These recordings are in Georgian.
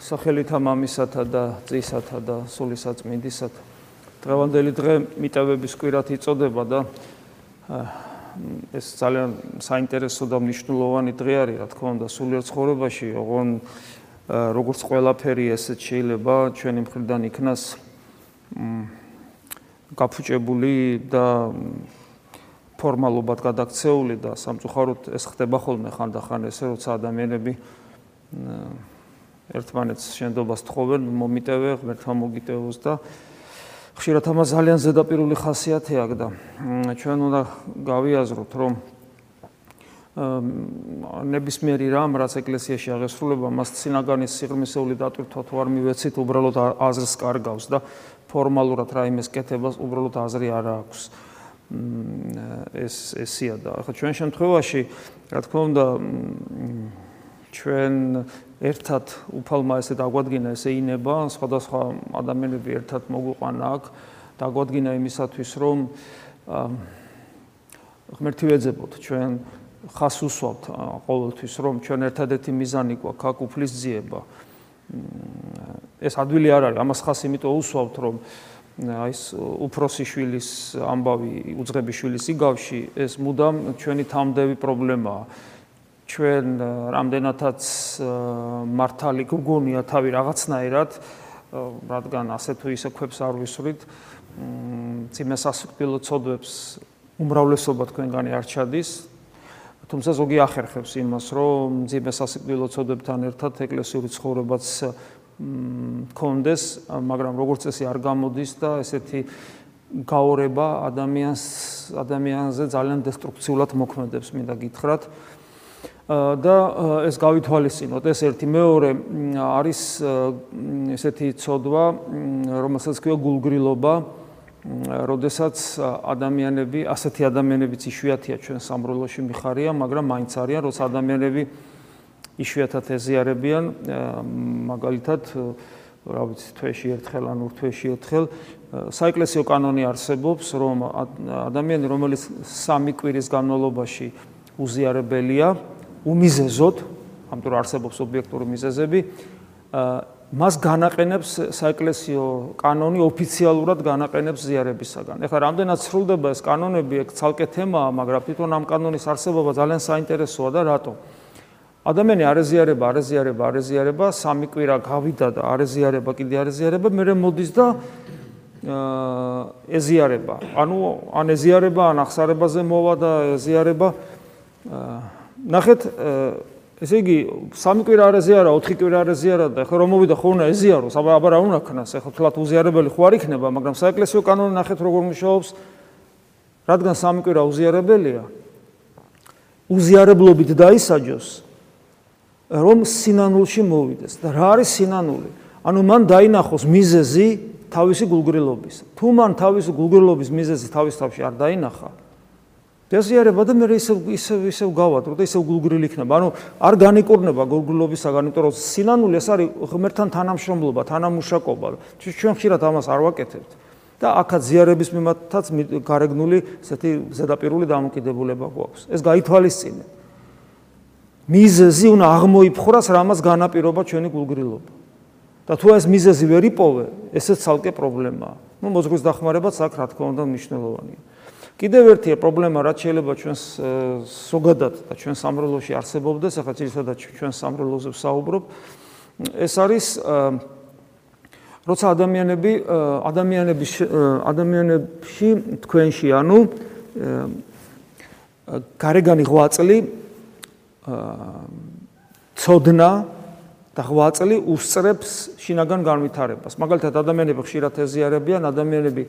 სახელითა მამისათა და ძისათა და სულისაწმინდისათა დღევანდელი დღე მიტევების კვირათ იწოდება და ეს ძალიან საინტერესო და მნიშვნელოვანი დღე არის რა თქმა უნდა სულიერ ცხოვრებაში. ოღონ როგორც ყველაფერი ესეც შეიძლება ჩვენი მხრიდან იქნას გაფუჭებული და ფორმალობად გადაქცეული და სამწუხაროდ ეს ხდება ხოლმე ხანდახან ესე როცა ადამიანები ერთმანეთს შენდობას თხოვენ, მომიტევე, ღმერთმა მოგიტევოს და ხშირად ამას ძალიან ზედაპირული ხასიათი აქვს და ჩვენ უნდა გავიაზროთ, რომ ნებისმიერი რამ, რაც ეკლესიაში აღესრულება, მას ცინაგანის სიღრმისეული დატვირთვა თუ არ მივეცით, უბრალოდ აზრს კარგავს და ფორმალურად რაიმეს კეთებას უბრალოდ აზრი არ აქვს. ეს ესია და ახლა ჩვენ შემთხვევაში, რა თქმა უნდა, ჩვენ ერთად უფალმა ესე დაგვადგინა ესე ინება, სხვადასხვა ადამიანები ერთად მოგვიყვანა აქ, დაგვადგინა იმისათვის, რომ ღმერთი ვეძებოთ ჩვენ ხას უსვავთ ყოველთვის, რომ ჩვენ ერთადერთი მიზანი გვაქვს აქ უფლის ძიება. ეს ადვილი არ არის, ამას ხას იმიტომ უსვავთ, რომ აი ეს უფროსი შვილის ამბავი, უძღები შვილის იგავში, ეს მუდამ ჩვენი თამდევი პრობლემაა. ჩვენ რამდენადაც მართალი გგონია თავი რაღაცნაირად რადგან ასე თუ ისე ქვებს არ ვისვრით მ სასიკვდილო ცოდვებს უმრავლესობა თქვენგანი არ ჩადის. თუმცა ზოგი ახერხებს იმას რომ მ სასიკვდილო ცოდვებთან ერთად ეკლესიური ცხოვრებაც მქონდეს მაგრამ როგორც წესი არ გამოდის და ესეთი გაორება ადამიანს ადამიანზე ძალიან დესტრუქციულად მოქმედებს მინდა გითხრათ და ეს გავითვალისწინოთ. ეს ერთი მეორე არის ესეთი ცოდვა რომელსაც ქვია გულგრილობა როდესაც ადამიანები ასეთი ადამიანებიც იშვიათია ჩვენ სამროლოში მიხარია მაგრამ მაინც არიან როცა ადამიანები იშვიათად ეზიარებიან მაგალითად რა ვიცი თვეში ერთხელ ან ორ თვეში ერთხელ საეკლესიო კანონი არსებობს რომ ადამიანი რომელიც სამი კვირის განმავლობაში უზიარებელია უმიზეზოდ, ამიტომ არსებობს ობიექტური მიზეზები, მას განაყენებს საეკლესიო კანონი ოფიციალურად განაყენებს ზიარებისაგან. ეხლა რამდენად სრულდება ეს კანონები, ეგ ცალკე თემაა, მაგრამ თვითონ ამ კანონის არსებობა ძალიან საინტერესოა და რატო? ადამიანი არეზიარება, არეზიარება, არეზიარება, სამი კვირა გავიდა და არეზიარება, კიდე არეზიარება, მე მოდის და აა ეზიარება. ანუ ან ეზიარება, ან ახსარებაზე მოვა და ეზიარება აა ნახეთ ესე იგი სამი კვირა არ ეზიარა, ოთხი კვირა არ ეზიარა და ხო რომ მოვიდა ხო უნდა ეზიაროს, აბა აბა რა უნდა ქნას, ეხლა თლათ უზიარებელი ხო არ იქნება, მაგრამ საეკლესიო კანონი ნახეთ როგორ მუშაობს. რადგან სამი კვირა უზიარებელია, უზიარებლობით დაისაჯოს რომ სინანულში მოვიდეს და რა არის სინანული? ანუ მან დაინახოს მიზეზი თავისი გულგრილობის. თუ მან თავისი გულგრილობის მიზეზი თავის თავში არ დაინახა, დაზიარება და მე ისე ისე ისე გავატრო და ისე გულგრილი იქნება. ანუ არ განიკურნება გულგრილობისაგან, იმიტომ რომ სინანული ეს არის ღმერთთან თანამშრომლობა, თანამუშაკობა. ჩვენ ხშირად ამას არ ვაკეთებთ. და ახაც ზიარების მიმართაც გარეგნული ესეთი ზედაპირული დამოკიდებულება გვაქვს. ეს გაითვალისწინე. მიზეზი უნდა აღმოიფხვრას, რამას განაპირობა ჩვენი გულგრილობა. და თუ ეს მიზეზი ვერ იპოვე, ესეც ცალკე პრობლემაა. ნუ მოზღვის დახმარებაც აქ რა თქმა უნდა მნიშვნელოვანია. კიდევ ერთია პრობლემა, რაც შეიძლება ჩვენს სოგადად და ჩვენ სამრელოში არსებობდეს, ახლა ძირითადად ჩვენ სამრელოზე ვსაუბრობ. ეს არის როცა ადამიანები ადამიანების ადამიანებში თქვენში, ანუ გარეგანი ღვაწლი ცოდნა და ღვაწლი უსწრებს შინაგან განვითარებას. მაგალითად ადამიანები ხშირად ეზიარებიან, ადამიანები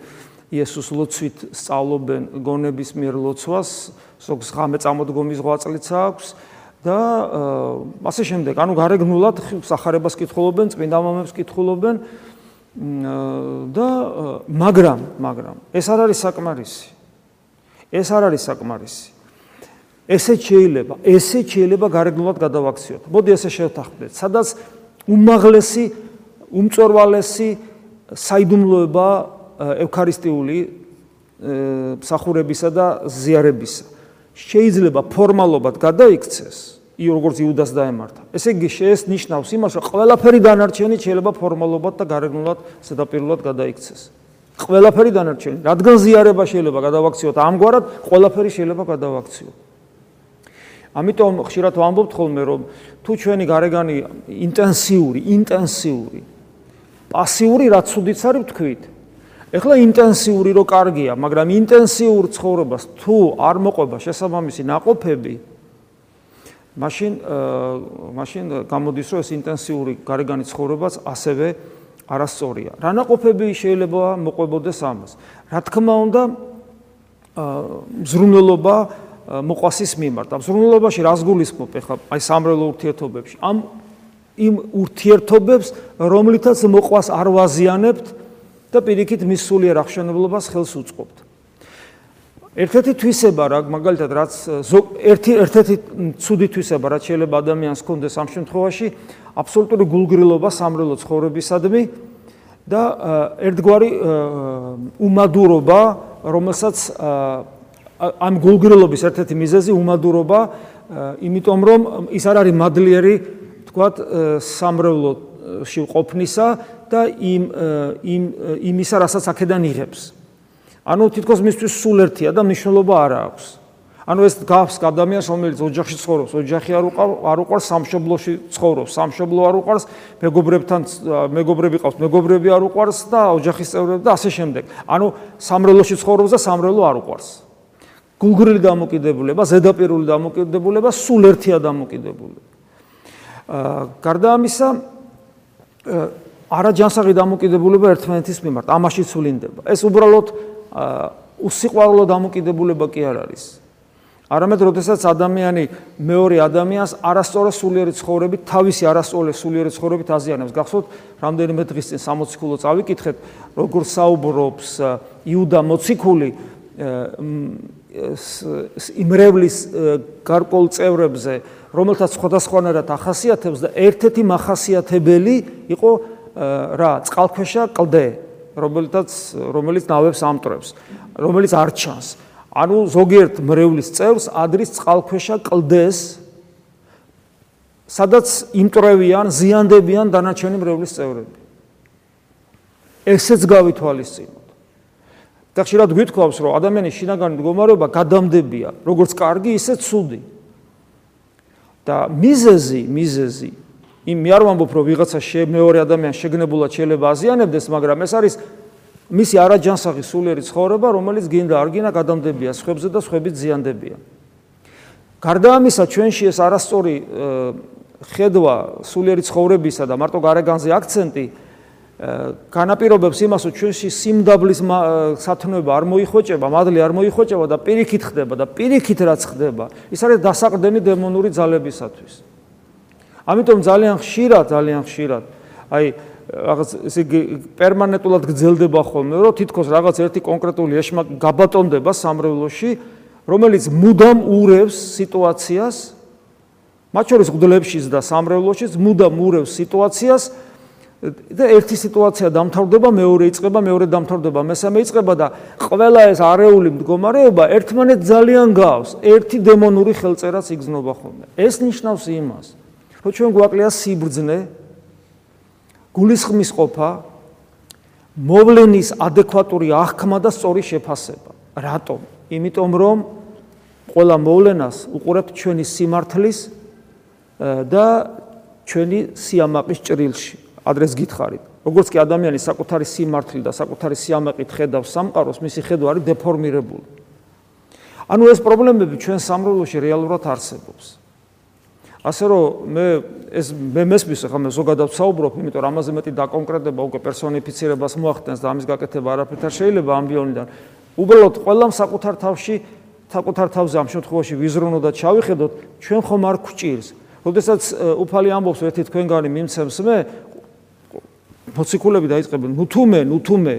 იესოს ლოცვით სწავლობენ გონების მიერ ლოცვას, ზოგს ღამე წამოდგომის ღვაწლიც აქვს და ასე შემდეგ. ანუ გარეგნულად სახარებას კითხულობენ, წმინდა მომებს კითხულობენ და მაგრამ, მაგრამ ეს არ არის საკმარისი. ეს არ არის საკმარისი. ესე შეიძლება, ესე შეიძლება გარეგნულად გადავაქციოთ. მოდი ესე შევთანხმდეთ, სადაც უმაღლესი, უმწორვალესი საიდუმლოება ევქარისტიული მსახურებისა და ზიარებისა შეიძლება ფორმალობად გადაიქცეს ი როგორც იუდას დაემართა. ესე იგი შეეს ნიშნავს იმას, რომ ყველაფერი დანარჩენი შეიძლება ფორმალურად და გარეგნულად ზედაპირულად გადაიქცეს. ყველაფერი დანარჩენი, რადგან ზიარება შეიძლება გადავაქციოთ ამგვარად, ყველაფერი შეიძლება გადავაქციოთ. ამიტომ ხშირად ვამბობთ ხოლმე რომ თუ ჩვენი გარეგანი ინტენსიური, ინტენსიური პასიური რაც უდიც არის ვთქვით. ეხლა ინტენსიური რო კარგია, მაგრამ ინტენსიურ ცხოვრებას თუ არ მოყვება შესაბამისი ناقოფები, მაშინ მაშინ გამოდის რომ ეს ინტენსიური გარეგანი ცხოვრებაც ასევე არასწორია. რა ناقოფები შეიძლება მოყვებოდეს ამას? რა თქმა უნდა, მზრუნველობა მოყვასის მიმართ. ამ ზრუნველობაში რას გულისხმობ ახლა აი სამრელო ურთიერთობებში? ამ იმ ურთიერთობებს, რომლითაც მოყვას არ ვაზიანებთ და პირიქით მის სულიერ აღშენებლობას ხელს უწყობთ. ერთ-ერთი თვისება რა მაგალითად რაც ერთი ერთ-ერთი ცუდი თვისება რაც შეიძლება ადამიანს კონდეს ამ შემთხვევაში აბსოლუტური გულგრილობა სამრელო ცხოვრებისადმი და ერთგვარი უმადურობა რომელსაც ამ გულგრილობის ერთ-ერთი მიზეზი უმადურობა იმიტომ რომ ის არ არის მადლიერი თქვათ სამრელოში ყოფნისა და იმ იმ იმისა რასაც აქედან იღებს ანუ თითქოს მისთვის სულ ერთია და მნიშვნელობა არ აქვს. ანუ ეს გავს ადამიანს, რომელიც ოჯახში ცხოვრობს, ოჯახი არ უყარ, არ უყარ სამშობლოში ცხოვრობს, სამშობლო არ უყარს, მეგობრებთან მეგობრები ყავს, მეგობრები არ უყარს და ოჯახის წევრები და ასე შემდეგ. ანუ სამრელოში ცხოვრობს და სამრელო არ უყარს. გულგრილი დამოკიდებულება, ზედაპირული დამოკიდებულება, სულ ერთია დამოკიდებულება. აა გარდა ამისა არაჯანსაღი დამოკიდებულება ერთმანეთის მიმართ, ამაში ცვლინდება. ეს უბრალოდ უსიყვარულო დამოკიდებულება კი არ არის. არამედ როდესაც ადამიანი მეორე ადამიანს არასწორი სულიერი ცხოვრებით, თავისი არასწორი სულიერი ცხოვრებით აზიანებს. გახსოვთ, რამდენიმე დღის წინ 60 ქულო წავიკითხეთ, როგორ საუბრობს იუდა მოციქული იმრევლის გარკვეულ წევრებზე, რომელთაც სხვადასხვანაირად ახასიათებს და ერთ-ერთი מחასიათებელი იყო რა, წყალქვეშა კლდე. რომელთაც რომელიც ნავებს ამტრებს, რომელიც არ ჩანს. ანუ ზოგიერთ მრევლის წევრს ადრის წყალქვეშა კლდეს სადაც იმტრევიან, ზიანდებიან დანარჩენი მრევლის წევრები. ესეც გავითვალისწინოთ. და ხშირად გვითხოვს, რომ ადამიანის შინაგანი მდგომარეობა გადამდებია, როგორც კარგი, ისე ცუდი. და მიზეზი, მიზეზი იმ მე არ ვამბობ რომ ვიღაცა მეორე ადამიანს შეგნებულად შეიძლება აზიანებდეს, მაგრამ ეს არის მისი არაჯანსაღი სულიერი ცხოვრება, რომელიც გინდა არ გინდა გადამდებია სხვებზე და სხვები ზიანდებიან. გარდა ამისა, ჩვენში ეს არასწორი ხედვა სულიერი ცხოვრებისა და მარტო გარეგანზე აქცენტი განაპირობებს იმას, რომ ჩვენში სიმდაბლის სათნოება არ მოიხოჭება, მადლი არ მოიხოჭება და პირიქით ხდება და პირიქით რაც ხდება, ის არის დასაყრდენი დემონური ძალებისათვის. ამიტომ ძალიან ხშირად, ძალიან ხშირად, აი რაღაც ესე იგი პერმანენტულად გრძელდება ხოლმე, რომ თითქოს რაღაც ერთი კონკრეტული ეშმა გაბატონდება სამრევლოში, რომელიც მუდამ ურევს სიტუაციას, მათ შორის გდლებშიც და სამრევლოშიც მუდამ ურევს სიტუაციას და ერთი სიტუაცია დამთავრდება, მეორე იწყება, მეორე დამთავრდება, მესამე იწყება და ყველა ეს არეული მდგომარეობა ერთმანეთს ძალიან გავს, ერთი დემონური ხელწერაც იგზნობა ხოლმე. ეს ნიშნავს იმას, რომ ჩვენ გვაკლია სიბრძნე გულისხმის ყოფა მოვლენის ადეკვატური აღქმა და სწორი შეფასება. რატომ? იმიტომ რომ ყველა მოვლენას უყურებთ ჩვენი სიმართლის და ჩვენი სიამაყის ჭრილში ადრეს გითხარით როგორც კი ადამიანი საკუთარი სიმართლი და საკუთარი სიამაყით ხედავს სამყაროს მისი ხედვა არის დეფორმირებული ანუ ეს პრობლემები ჩვენ სამრევლოში რეალურად არსებობს ასე რომ მე ეს მე მესმის ახლა მე ზოგადად საუბრობ, იმიტომ რომ ამაზე მეტი დაკონკრეტება უკვე პერსონიფიცირებას მოახდენს და ამის გაკეთება არაფერთ არ შეიძლება ამბიონიდან. უბრალოდ ყველამ საკუთარ თავში, საკუთარ თავზე ამ შემთხვევაში ვიზრუნოთ და ჩავიხედოთ, ჩვენ ხომ არ გვჭირს. როდესაც უფალი ამბობს ერთი თქვენგანი მიმცემს მე მოციქულები დაიწყებენ, ნუ თუმე, ნუ თუმე.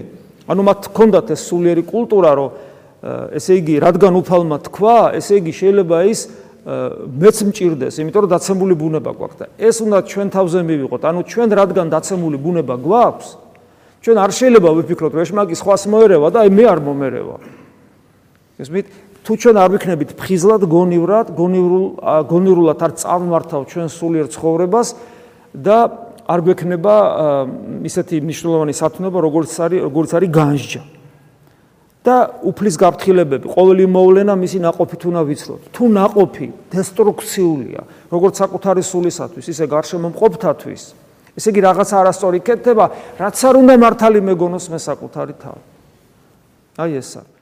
ანუ მათ ჰქონდათ ეს სულიერი კულტურა, რომ ესე იგი, რადგან უფალმა თქვა, ესე იგი შეიძლება ის მეც მჭirdეს, იმიტომ რომ დაცემული ბუნება გვაქვს და ეს უნდა ჩვენ თავზე მივიღოთ. ანუ ჩვენ რადგან დაცემული ბუნება გვაქვს, ჩვენ არ შეიძლება ვიფიქროთ, მაგი სხვას მოერევა და აი მე არ მომერევა. ეს მით თუ ჩვენ არ ვიქნებით ფხიზლად გონივრად, გონივრულ გონივრულად არ წარმართავ ჩვენ სულიერ ცხოვრებას და არ გვექნება ისეთი მნიშვნელოვანი სათნობა, როგორც არის როგორც არის განსჯა. და უფლის გაფრთხილებები, ყოველი მოვლენა მისი ناقოფით უნდა ვიცნოთ. თუ ناقოფი დესტრუქციულია, როგორც საკუთარი სულისათვის, ისე გარშემო მყოფთათვის, ესე იგი რაღაც არასწორი კეთდება, რაც არ უნდა მართალი მეგონოს მე საკუთარი თავი. აი ეს არის.